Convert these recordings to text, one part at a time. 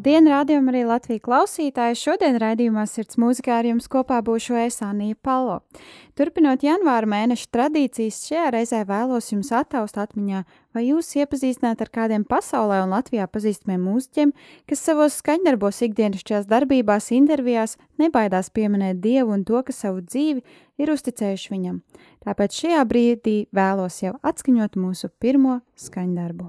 Labdien, rādījumā arī Latvijas klausītāji! Šodien raidījumā Sirds mūzikā ar jums kopā būšu Esānija Palo. Turpinot janvāra mēneša tradīcijas, šajā reizē vēlos jums attaust atmiņā, vai jūs iepazīstināt ar kādiem pasaulē un Latvijā pazīstamiem mūziķiem, kas savos skaņdarbos ikdienišķās darbībās, intervijās nebaidās pieminēt Dievu un to, ka savu dzīvi ir uzticējuši viņam. Tāpēc šajā brīdī vēlos jau atskaņot mūsu pirmo skaņdarbu.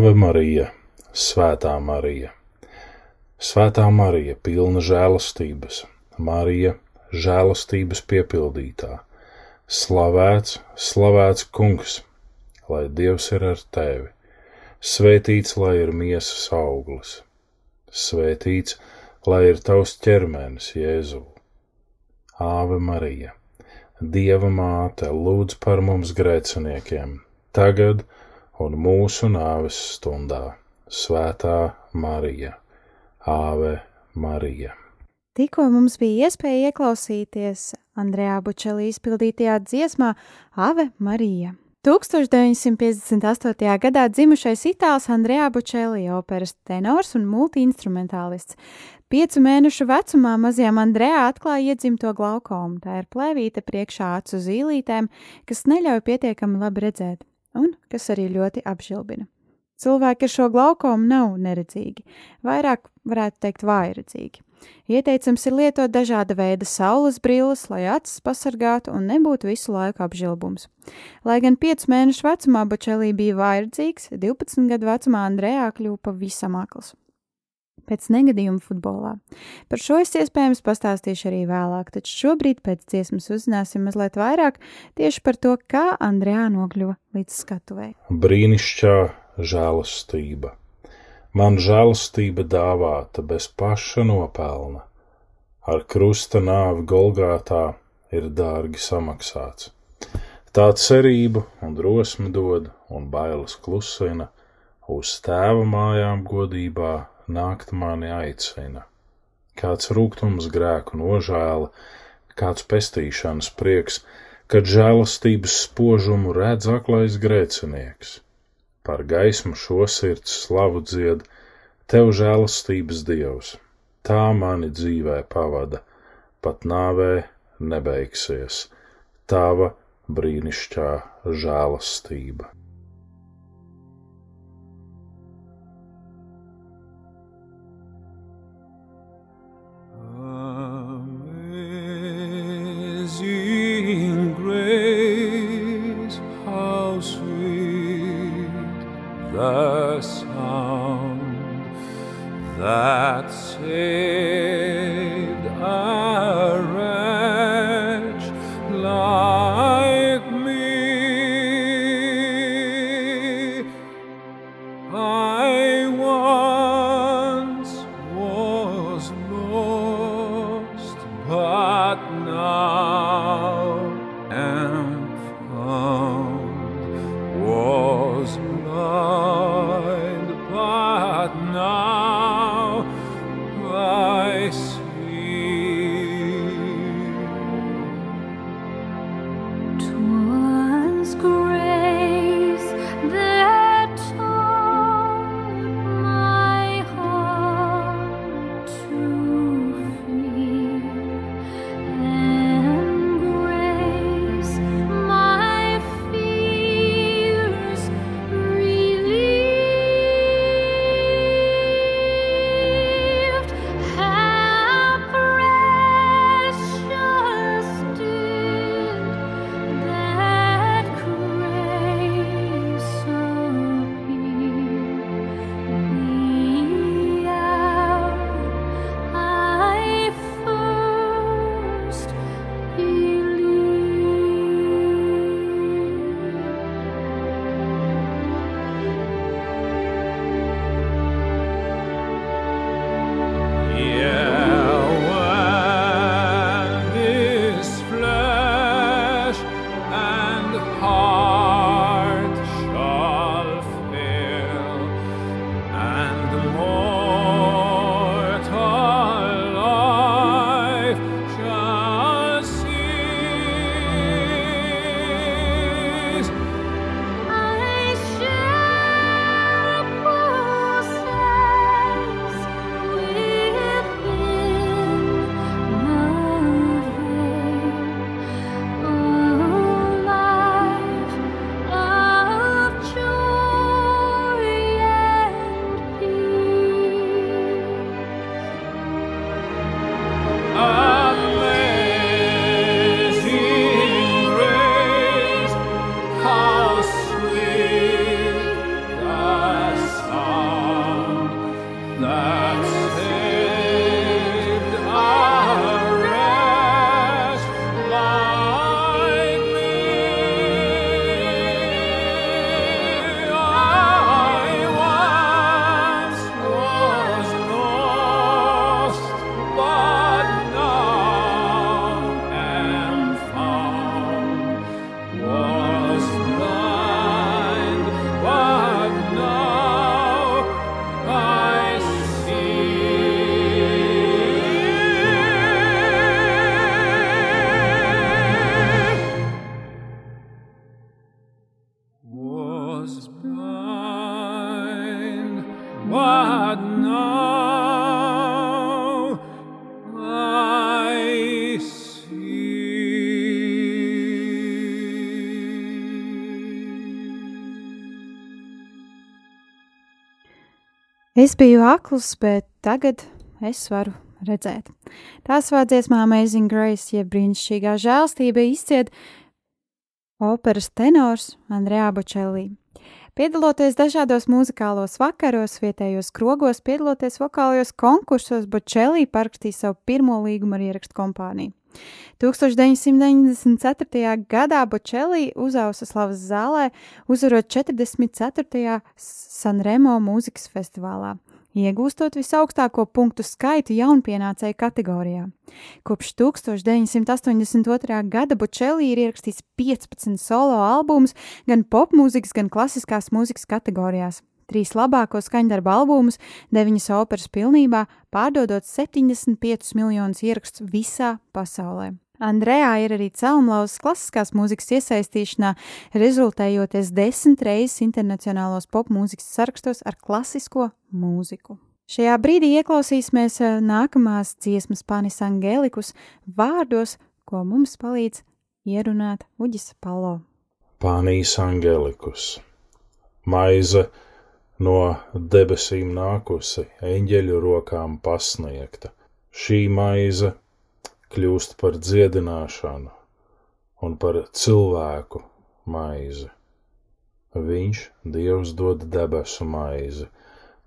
Āve Marija, Svētā Marija, Svētā Marija, pilna žēlastības, Marija, žēlastības piepildītā, slavēts, slavēts Kungs, lai Dievs ir ar tevi, svētīts, lai ir miesas auglis, svētīts, lai ir tavs ķermenis, Jēzu. Āve Marija, Dieva māte, lūdz par mums grēciniekiem, tagad, un mūsu nāves stundā. Svētā Marija, Āve Marija. Tikko mums bija iespēja ieklausīties Andrejā Bučelī izpildītajā dziesmā Ave Marija. 1958. gadā dzimušais itālis Andrejā Bučelī, operas tenors un multiinstrumentālists. Piecu mēnešu vecumā mazajam Andrejā atklāja iedzimto glaukomu. Tā ir plēvīte priekšā acu zīlītēm, kas neļauj pietiekami labi redzēt un kas arī ļoti apžilbina. Cilvēki ar šo glaukomu nav neredzīgi, vairāk varētu teikt vājredzīgi. Ieteicams ir lietot dažāda veida saules brilles, lai acis pasargātu un nebūtu visu laiku apžilbums. Lai gan 5 mēnešu vecumā Bočelī bija vājredzīgs, 12 gadu vecumā Andrejā kļuva pavisam akls pēc negadījuma futbolā. Par šo es iespējams pastāstīšu arī vēlāk, taču šobrīd pēc dziesmas uzzināsim mazliet vairāk tieši par to, kā Andrejā nokļuva līdz skatuvei. Brīnišķā žēlastība. Man žēlastība dāvāta bez paša nopelna. Ar krusta nāvi Golgātā ir dārgi samaksāts. Tā cerību un drosmi dod un bailes klusina, uz tēva mājām godībā nākt mani aicina. Kāds rūgtums grēku nožēla, kāds pestīšanas prieks, kad žēlastības spožumu redz aklais grēcinieks. Par gaismu šo sirds slavu dzied, tev žēlastības dievs, tā mani dzīvē pavada, pat nāvē nebeigsies, tava brīnišķā žēlastība. Es biju akls, bet tagad es varu redzēt. Tās vārdziesmā Amazing Grace, jeb brīnišķīgā žēlstība, izciet operas tenors Andrejā Bočelī. Piedaloties dažādos muzikālos vakaros, vietējos krogos, piedaloties vokālajos konkursos, Bočelī parakstīja savu pirmo līgumu ar ierakstu kompāniju. 1994. gadā Bočelī uzausa slavas zālē, uzvarot 44. Sanremo mūzikas festivālā iegūstot visaugstāko punktu skaitu jaunpienācēju kategorijā. Kopš 1982. gada Bučelī ir ierakstījis 15 solo albumus gan popmūzikas, gan klasiskās mūzikas kategorijās. Trīs labāko skaņdarbu albumus, deviņas operas pilnībā, pārdodot 75 miljonus ierakstu visā pasaulē. Andrejā ir arī celmlauzas klasiskās mūzikas iesaistīšanā, rezultējoties desmit reizes internacionālos popmūzikas sarakstos ar klasisko mūziku. Šajā brīdī ieklausīsimies eh, nākamās dziesmas panis Angelikus vārdos, ko mums palīdz ierunāt Uģis Palo. Pānijas Angelikus, maize no debesīm nākusi, eņģeļu rokām pasniegta. Šī maize kļūst par dziedināšanu un par cilvēku maizi. Viņš, Dievs, dod debesu maizi,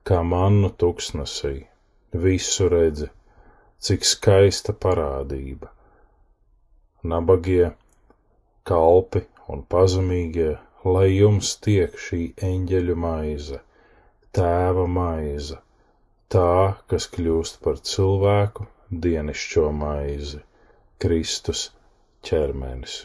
kā mannu tuksnesī, visu redzi, cik skaista parādība. Nabagie, kalpi un pazemīgie, lai jums tiek šī eņģeļu maize, tēva maize, tā, kas kļūst par cilvēku dienišķo maizi, Kristus ķermenis.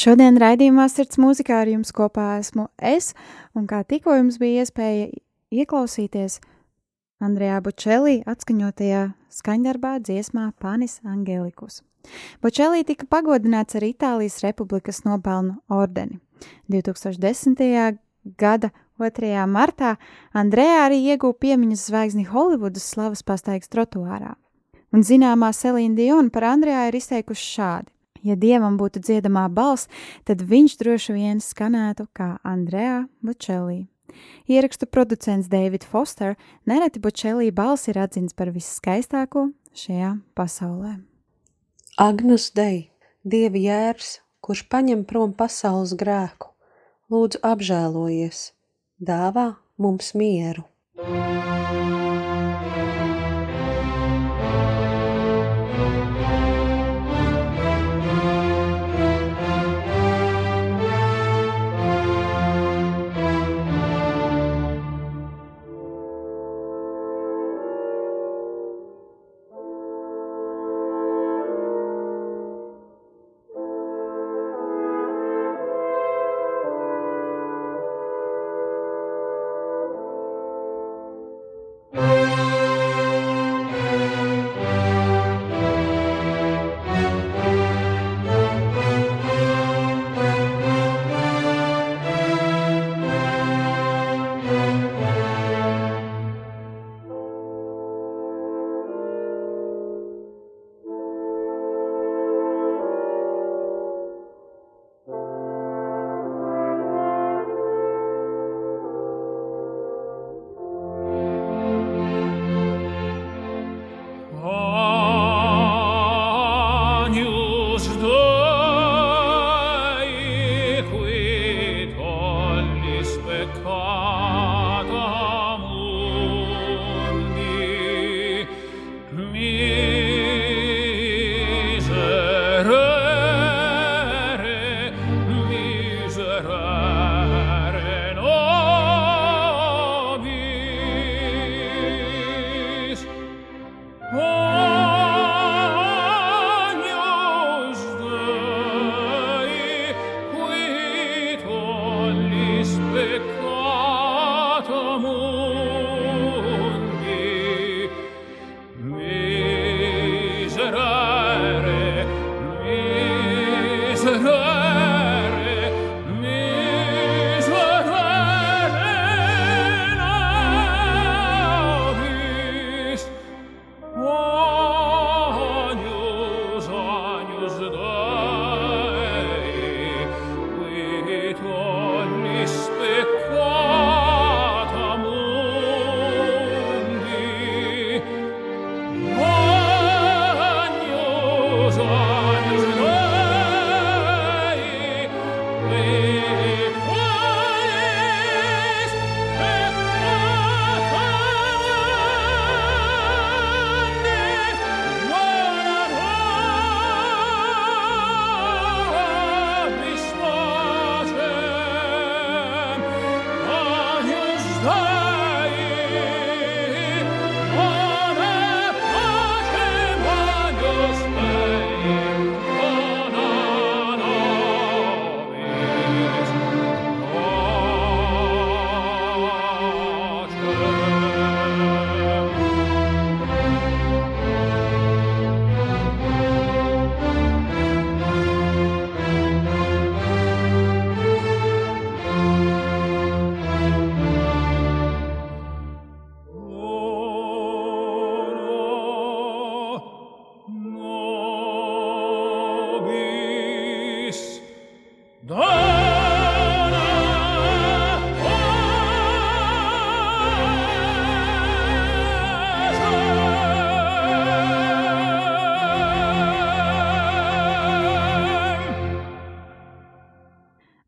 Šodien raidījumā Sirds mūzikā ar jums kopā esmu es, un kā tikko jums bija iespēja ieklausīties Andrejā Bučelī atskaņotajā skaņdarbā dziesmā Panis Angelikus. Bučelī tika pagodināts ar Itālijas Republikas nopelnu ordeni. 2010. gada 2. martā Andrejā arī ieguva piemiņas zvaigzni Holivudas slavas pastaigas trotuārā. Un zināmā Selīna Diona par Andrejā ir izteikuši šādi. Ja dievam būtu dziedamā balss, tad viņš droši vien skanētu kā Andrejā Bučelī. Ierakstu producents David Foster nereti Bučelī balss ir atzins par visskaistāko šajā pasaulē. Agnus Dei, Dieva jērs, kurš paņem prom pasaules grēku, lūdzu apžēlojies, dāvā mums mieru.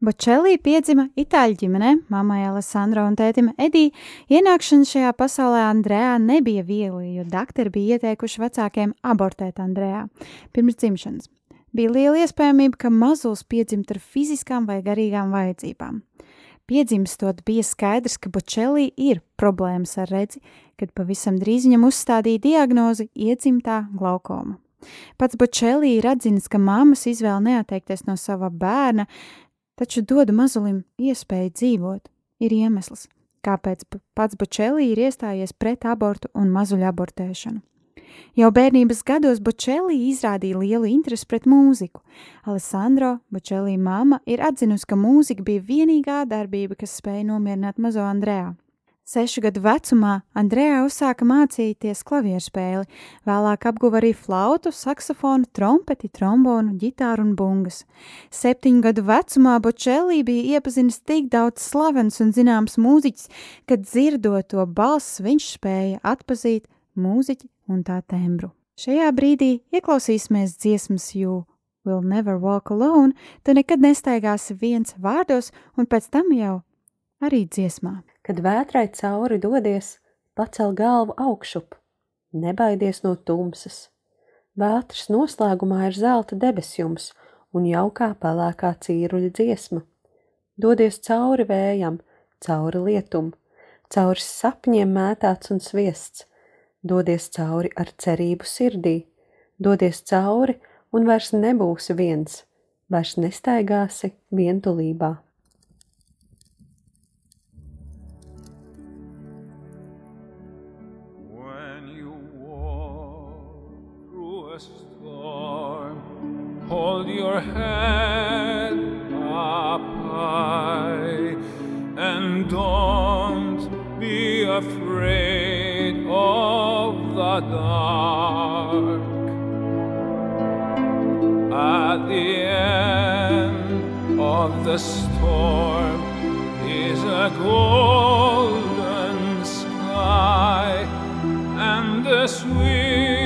Bočelī piedzima itāļu ģimenē, mammai Alessandro un tētim Edī. Ienākšana šajā pasaulē Andrejā nebija viegli, jo doktori bija ieteikuši vecākiem abortēt Andrejā pirms dzimšanas. Bija liela iespējamība, ka mazulis piedzimt ar fiziskām vai garīgām vajadzībām. Piedzimstot bija skaidrs, ka Bočelī ir problēmas ar redzi, kad pavisam drīz viņam uzstādīja diagnozi iedzimtā glaukoma. Pats Bočelī ir atzinis, ka mammas izvēle neatteikties no sava bērna, taču dodu mazulim iespēju dzīvot, ir iemesls, kāpēc pats Bočelī ir iestājies pret abortu un mazuļu abortēšanu. Jau bērnības gados Bočelī izrādīja lielu interesi pret mūziku. Alessandro Bočelī māma ir atzinusi, ka mūzika bija vienīgā darbība, kas spēja nomierināt mazo Andrejā. Sešu gadu vecumā Andrejā uzsāka mācīties klavierspēli, vēlāk apguva arī flautu, saksofonu, trompeti, trombonu, ģitāru un bungas. Septiņu gadu vecumā Bočelī bija iepazinis tik daudz slavens un zināms mūziķis, ka dzirdot to balss viņš spēja atpazīt mūziķi un tā tembru. Šajā brīdī ieklausīsimies dziesmas jū. Will never walk alone, tu nekad nestaigāsi viens vārdos, un pēc tam jau arī dziesmā. Kad vētrai cauri dodies, pacel galvu augšup, nebaidies no tumsas. Vētras noslēgumā ir zelta debesjums un jaukā pelēkā cīruļa dziesma. Dodies cauri vējam, cauri lietum, cauri sapņiem mētāts un sviests, dodies cauri ar cerību sirdī, dodies cauri un vairs nebūsi viens, vairs nestaigāsi vientulībā. Hold your head up high and don't be afraid of the dark. At the end of the storm is a golden sky and the sweet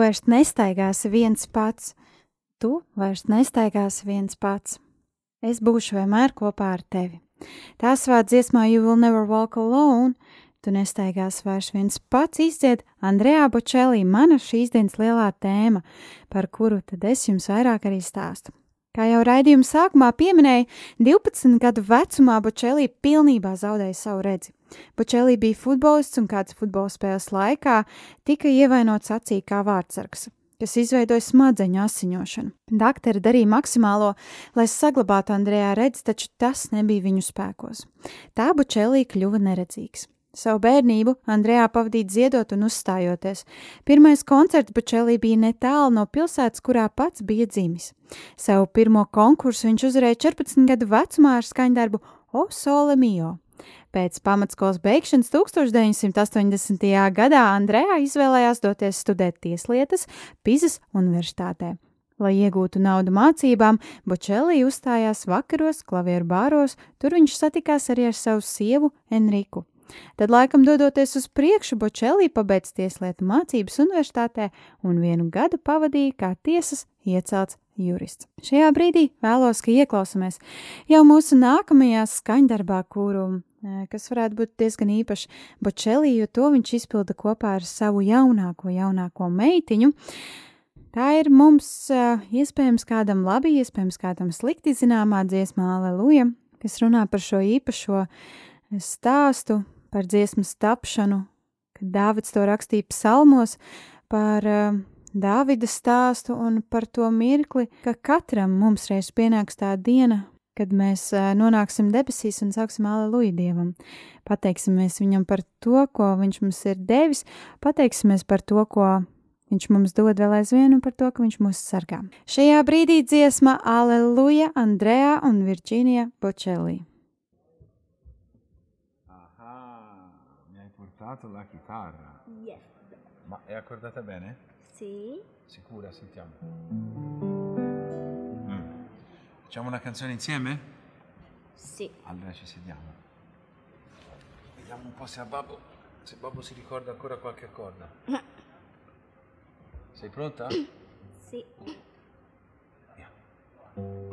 vairs nestaigāsi viens pats, tu vairs nestaigāsi viens pats. Es būšu vienmēr kopā ar tevi. Tā savā dziesmā You Will Never Walk Alone, tu nestaigāsi vairs viens pats izdzied Andrejā Bočelī, mana šīs dienas lielā tēma, par kuru tad es jums vairāk arī stāstu. Kā jau raidījuma sākumā pieminēja, 12 gadu vecumā Bočelī pilnībā zaudēja savu redzi. Bočelī bija futbolists un kāds futbola spēles laikā tika ievainots acī kā vārdsargs, kas izveidoja smadzeņu asiņošanu. Daktere darīja maksimālo, lai saglabātu Andrejā redzi, taču tas nebija viņu spēkos. Tā Bočelī kļuva neredzīgs. Savu bērnību Andrejā pavadīja dziedot un uzstājoties. Pirmais koncerts Bučelī bija netālu no pilsētas, kurā pats bija dzimis. Savu pirmo konkursu viņš uzvarēja 14 gadu vecumā ar skaņdarbu O Sole Mio. Pēc pamatskolas beigšanas 1980. gadā Andrejā izvēlējās doties studēt tieslietas Pizas universitātē. Lai iegūtu naudu mācībām, Bočelī uzstājās vakaros, klavieru bāros, tur viņš satikās arī ar savu sievu Enriku. Tad, laikam, dodoties uz priekšu, Bočelī pabeidz tieslietu mācības universitātē un vienu gadu pavadīja kā tiesas iecelts jurists. Šajā brīdī vēlos, ka ieklausāmies jau mūsu nākamajā skaņdarbā, kuru, e, kas varētu būt diezgan īpašs Bočelī, jo to viņš izpilda kopā ar savu jaunāko, jaunāko meitiņu. Tā ir mums uh, iespējams kādam labi, iespējams kādam slikti zināmā dziesmā, Aleluja, kas runā par šo īpašo stāstu par dziesmas tapšanu, kad Dāvids to rakstīja psalmos, par uh, Dāvida stāstu un par to mirkli, ka katram mums reiz pienāks tā diena, kad mēs uh, nonāksim debesīs un sauksim aleluja Dievam. Pateiksimies viņam par to, ko viņš mums ir devis, pateiksimies par to, ko viņš mums dod vēl aizvien un par to, ka viņš mūs sargā. Šajā brīdī dziesma Aleluja Andrea un Virģīnija Bočelī. Portato la chitarra. Yes. Ma è accordata bene? Sì. Sicura? Sentiamo. Mm. Facciamo una canzone insieme? Sì. Allora ci sediamo. Vediamo un po' se a Babbo, se Babbo si ricorda ancora qualche accordo. Sei pronta? Sì. Well,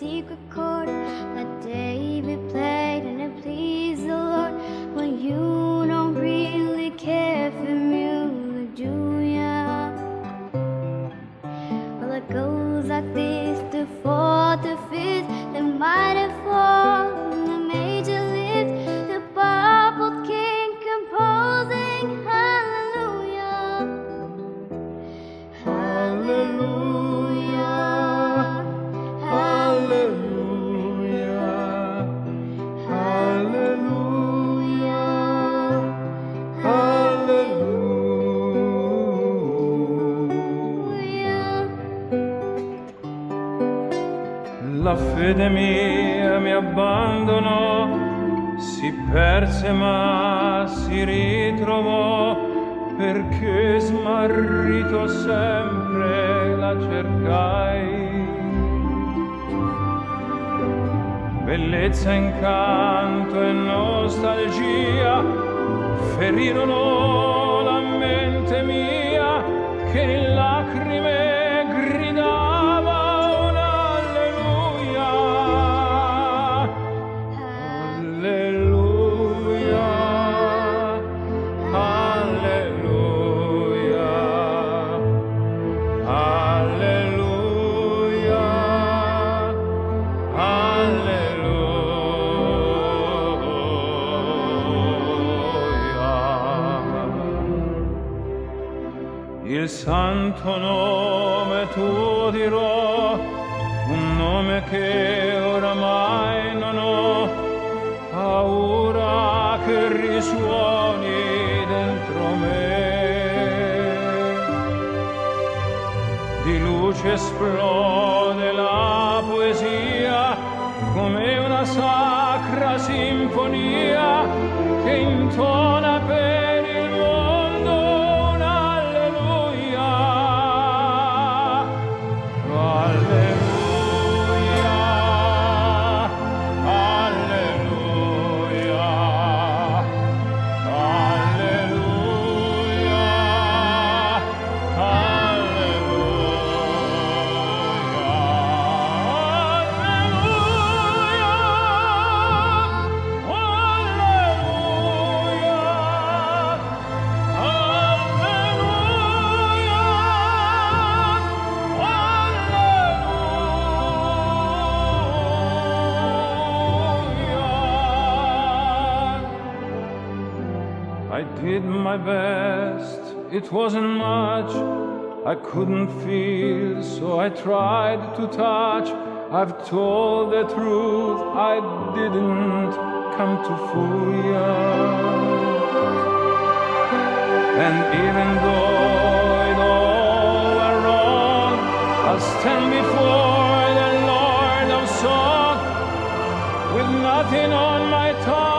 secret chord that David fede mia mi abbandonò, si perse ma si ritrovò, perché smarrito sempre la cercai. Bellezza, incanto e nostalgia ferirono la mente mia che santo nome tuo dirò, un nome che oramai non ho, paura che risuoni dentro me. Di luce esplode la poesia come una sacra sinfonia che intona it wasn't much. I couldn't feel, so I tried to touch. I've told the truth, I didn't come to fool you. And even though it all were wrong, I'll stand before the Lord of song with nothing on my tongue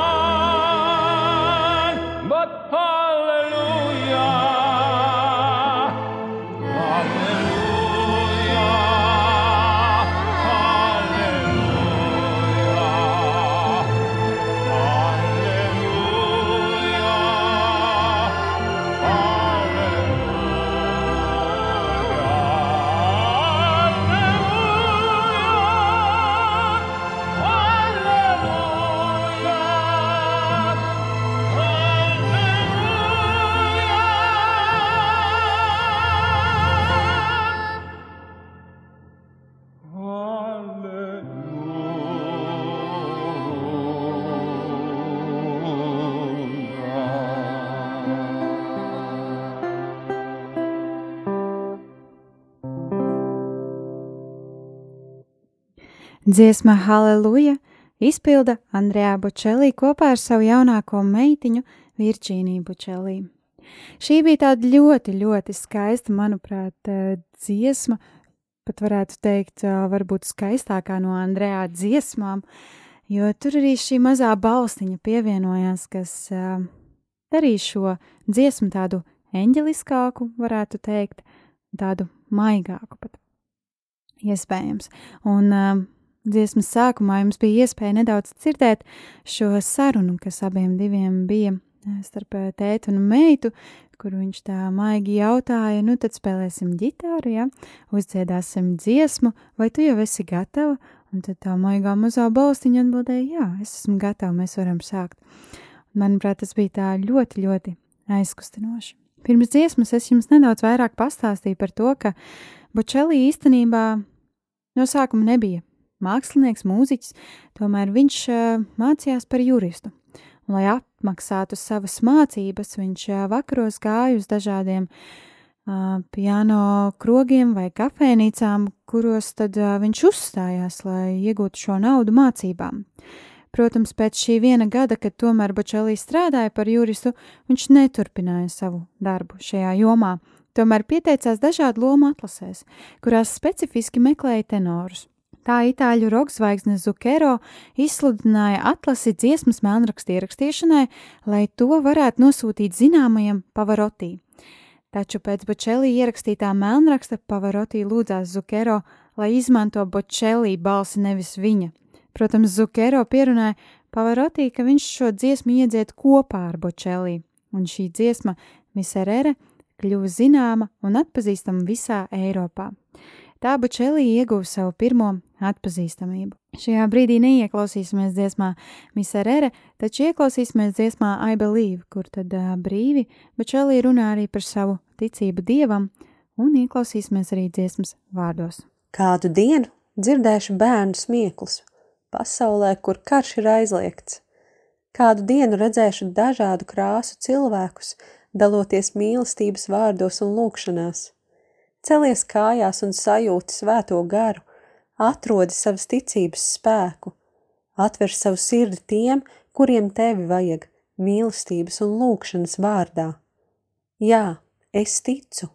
Dziesma Halleluja izpilda Andrejā Bučelī kopā ar savu jaunāko meitiņu Virģīniju Bučelī. Šī bija tāda ļoti, ļoti skaista, manuprāt, eh, dziesma, pat varētu teikt, eh, varbūt skaistākā no Andrejā dziesmām, jo tur arī šī mazā balstiņa pievienojās, kas eh, darīja šo dziesmu tādu eņģeliskāku, varētu teikt, tādu maigāku pat iespējams. Un uh, dziesmas sākumā jums bija iespēja nedaudz dzirdēt šo sarunu, kas abiem diviem bija eh, starp eh, tēti un meitu, kur viņš tā maigi jautāja, nu tad spēlēsim ģitāru, ja, uzdziedāsim dziesmu, vai tu jau esi gatava? Un tad tā maigā mazā balstiņa atbildēja, jā, es esmu gatava, mēs varam sākt. Manuprāt, tas bija tā ļoti, ļoti aizkustinoši. Pirms dziesmas es jums nedaudz vairāk pastāstīju par to, ka Bočelī īstenībā no sākuma nebija mākslinieks, mūziķis, tomēr viņš mācījās par juristu. Un, lai apmaksātu savas mācības, viņš vakaros gāja uz dažādiem uh, piano krogiem vai kafejnīcām, kuros tad uh, viņš uzstājās, lai iegūtu šo naudu mācībām. Protams, pēc šī viena gada, kad tomēr Bočelī strādāja par juristu, viņš neturpināja savu darbu šajā jomā, tomēr pieteicās dažādu lomu atlasēs, kurās specifiski meklēja tenorus. Tā itāļu roka Zukero izsludināja atlasi dziesmas melnrakstu ierakstīšanai, lai to varētu nosūtīt zināmajam Pavarotī. Taču pēc Bočelī ierakstītā melnraksta Pavarotī lūdzās Zukero, lai izmanto Bočelī balsi nevis viņa. Protams, Zukero pierunāja Pavarotī, ka viņš šo dziesmu iedziet kopā ar Bočelī, un šī dziesma Miserere kļuva zināma un atpazīstama visā Eiropā. Tā Bučelī ieguva savu pirmo atpazīstamību. Šajā brīdī neieklausīsimies dziesmā Miserere, taču ieklausīsimies dziesmā I Believe, kur tad uh, brīvi Bučelī runā arī par savu ticību dievam, un ieklausīsimies arī dziesmas vārdos. Kādu dienu dzirdēšu bērnu smieklus, pasaulē, kur karš ir aizliegts. Kādu dienu redzēšu dažādu krāsu cilvēkus, daloties mīlestības vārdos un lūkšanās. Celies kājās un sajūti svēto garu, atrodi savas ticības spēku, atver savu sirdi tiem, kuriem tevi vajag, mīlestības un lūkšanas vārdā. Jā, es ticu.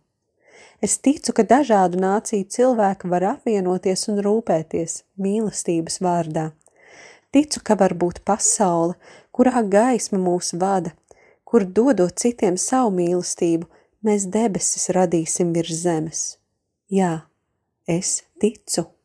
Es ticu, ka dažādu nāciju cilvēki var apvienoties un rūpēties mīlestības vārdā. Ticu, ka var būt pasaule, kurā gaisma mūs vada, kur dodot citiem savu mīlestību, mēs debesis radīsim virs zemes. Jā, es ticu.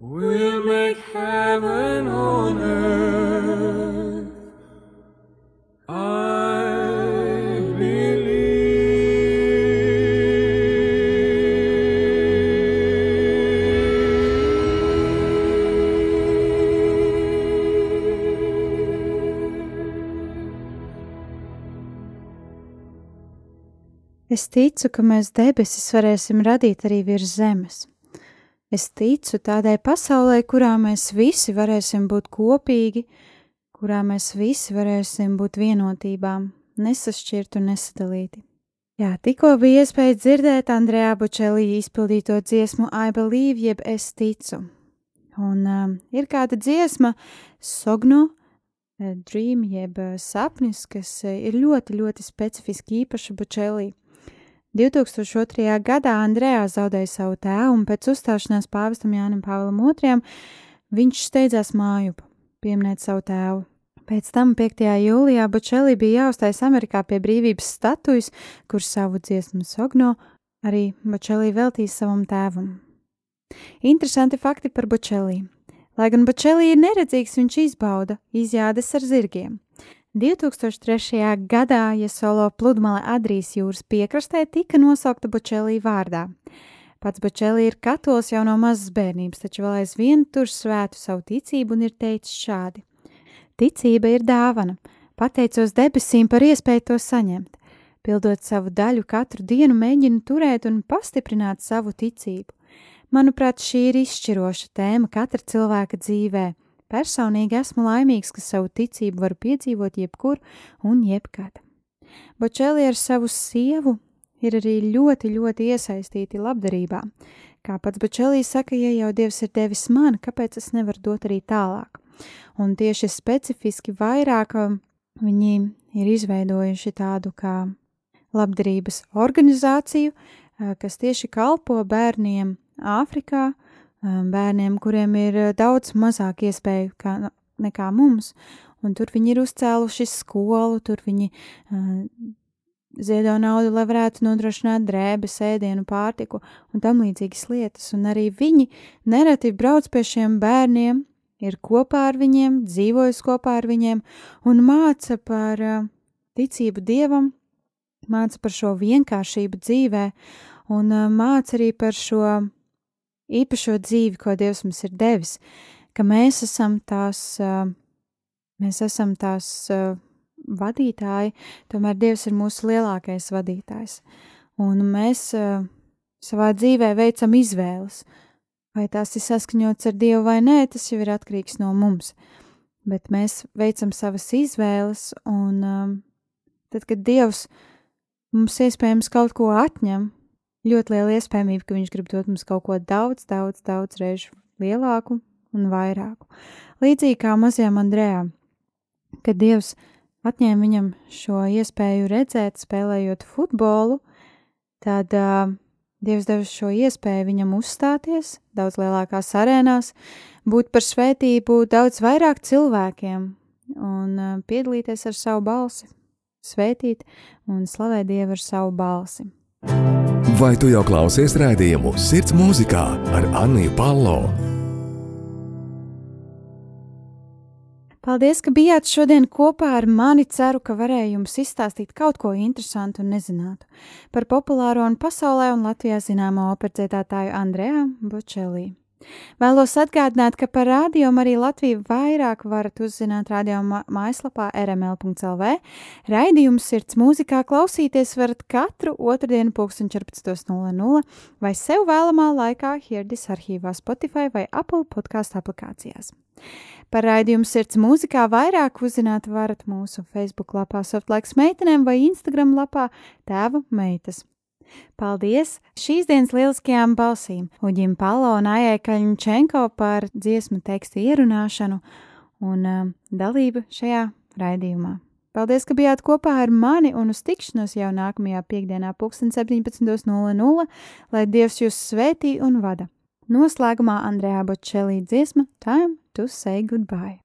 We'll make heaven on earth. I Es ticu, ka mēs debesis varēsim radīt arī virs zemes. Es ticu tādai pasaulē, kurā mēs visi varēsim būt kopīgi, kurā mēs visi varēsim būt vienotībā, nesašķirti un nesadalīti. Jā, tikko bija iespēja dzirdēt Andrejā Bučelī izpildīto dziesmu I Believe, jeb Es ticu. Un um, ir kāda dziesma, Sogno, eh, Dream, jeb eh, sapnis, kas eh, ir ļoti, ļoti specifiski īpaša Bučelī. 2002. gadā Andrejā zaudēja savu tēvu, un pēc uzstāšanās pāvestam Jānam Pāvilam II viņš steidzās mājup, pieminēt savu tēvu. Pēc tam 5. jūlijā Bučelī bija jāuztais Amerikā pie brīvības statujas, kur savu dziesmu Sogno arī Bučelī veltīs savam tēvam. Interesanti fakti par Bučelī. Lai gan Bučelī ir neredzīgs, viņš izbauda izjādes ar zirgiem. 2003. gadā, ja solo pludmale Adrijas jūras piekrastē tika nosaukta Bučelī vārdā. Pats Bučelī ir katolis jau no mazas bērnības, taču vēl aizvien tur svētu savu ticību un ir teicis šādi: Ticība ir dāvana, pateicos debesīm par iespēju to saņemt. pildot savu daļu katru dienu, mēģinu turēt un pastiprināt savu ticību. Manuprāt, šī ir izšķiroša tēma katra cilvēka dzīvē. Personīgi esmu laimīgs, ka savu ticību varu piedzīvot jebkur un jebkad. Bočeli ar savu sievu ir arī ļoti, ļoti iesaistīti labdarībā. Kā pats Bočelī saka, ja jau Dievs ir devis man, kāpēc es nevaru dot arī tālāk? Un tieši specifiski vairāk um, viņi ir izveidojuši tādu kā labdarības organizāciju, kas tieši kalpo bērniem Āfrikā, bērniem, kuriem ir daudz mazāk iespēju kā, nekā mums, un tur viņi ir uzcēluši skolu, tur viņi uh, ziedo naudu, lai varētu nodrošināt drēbes, ēdienu, pārtiku un tam līdzīgas lietas, un arī viņi nereti brauc pie šiem bērniem, ir kopā ar viņiem, dzīvojas kopā ar viņiem un māca par uh, ticību Dievam, māca par šo vienkāršību dzīvē un uh, māca arī par šo īpašo dzīvi, ko Dievs mums ir devis, ka mēs esam tās, mēs esam tās vadītāji, tomēr Dievs ir mūsu lielākais vadītājs. Un mēs savā dzīvē veicam izvēles. Vai tās ir saskaņots ar Dievu vai nē, tas jau ir atkarīgs no mums. Bet mēs veicam savas izvēles, un tad, kad Dievs mums iespējams kaut ko atņem, ļoti liela iespējamība, ka viņš grib dot mums kaut ko daudz, daudz, daudz reižu lielāku un vairāku. Līdzīgi kā mazajam Andrejam, kad Dievs atņēma viņam šo iespēju redzēt, spēlējot futbolu, tad uh, Dievs deva šo iespēju viņam uzstāties daudz lielākās arēnās, būt par svētību daudz vairāk cilvēkiem un uh, piedalīties ar savu balsi svētīt un slavēt Dievu ar savu balsi. Vai tu jau klausies rādījumu Sirds mūzikā ar Anniju Palo? Paldies, ka bijāt šodien kopā ar mani. Ceru, ka varēju jums izstāstīt kaut ko interesantu un nezinātu par populāro un pasaulē un Latvijā zināmo operdziedātāju Andrejā Bočelī. Vēlos atgādināt, ka par radio arī Latviju vairāk varat uzzināt radio mājaslapā rml.lv. Raidījums sirds mūzikā klausīties varat katru otrdienu 14.00 vai sev vēlamā laikā Hirdis arhīvā Spotify vai Apple podkāstu aplikācijās. Par raidījumu sirds mūzikā vairāk uzzināt varat mūsu Facebook lapā Softlaiks meitenēm vai Instagram lapā Tēva meitas. Paldies šīs dienas lieliskajām balsīm Uģim Palo un Ajai Kaļņčenko par dziesmu tekstu ierunāšanu un uh, dalību šajā raidījumā. Paldies, ka bijāt kopā ar mani un uz tikšanos jau nākamajā piekdienā, 17.00, lai Dievs jūs svētī un vada. Noslēgumā Andrejā Bočelī dziesma Time to say goodbye.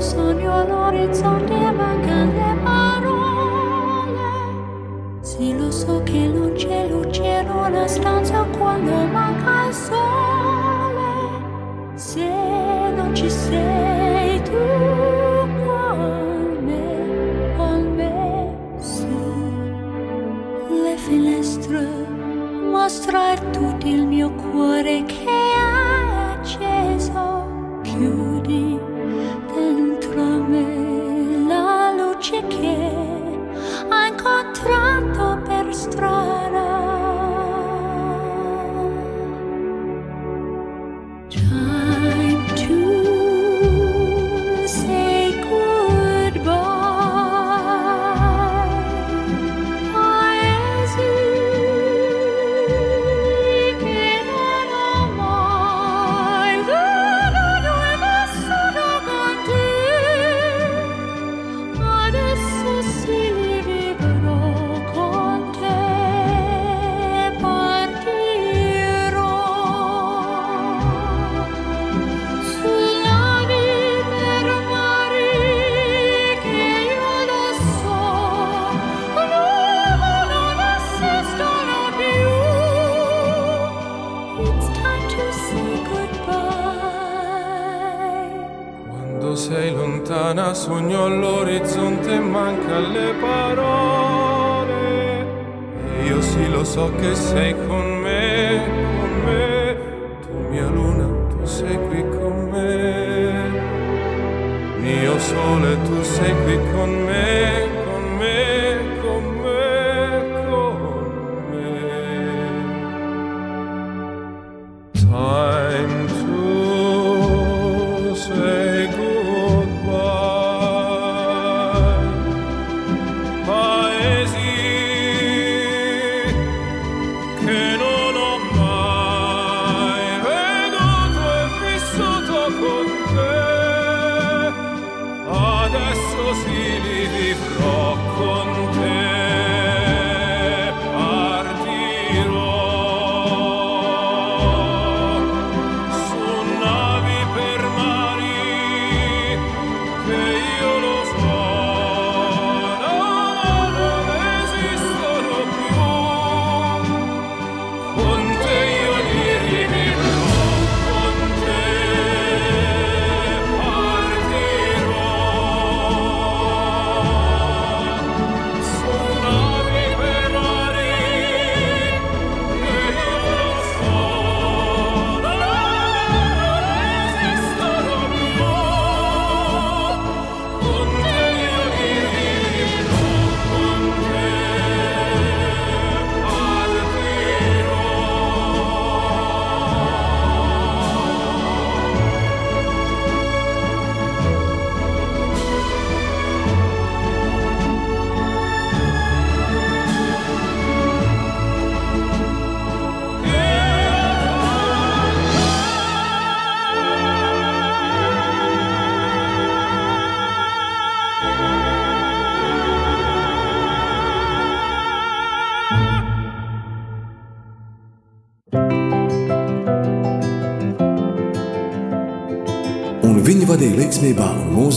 Sogno all'orizzonte mancano le parole. Sì lo so che non c'è luce in una stanza quando manca il sole. Se non ci sei tu con me con me su le finestre mostrar tutto il mio cuore che про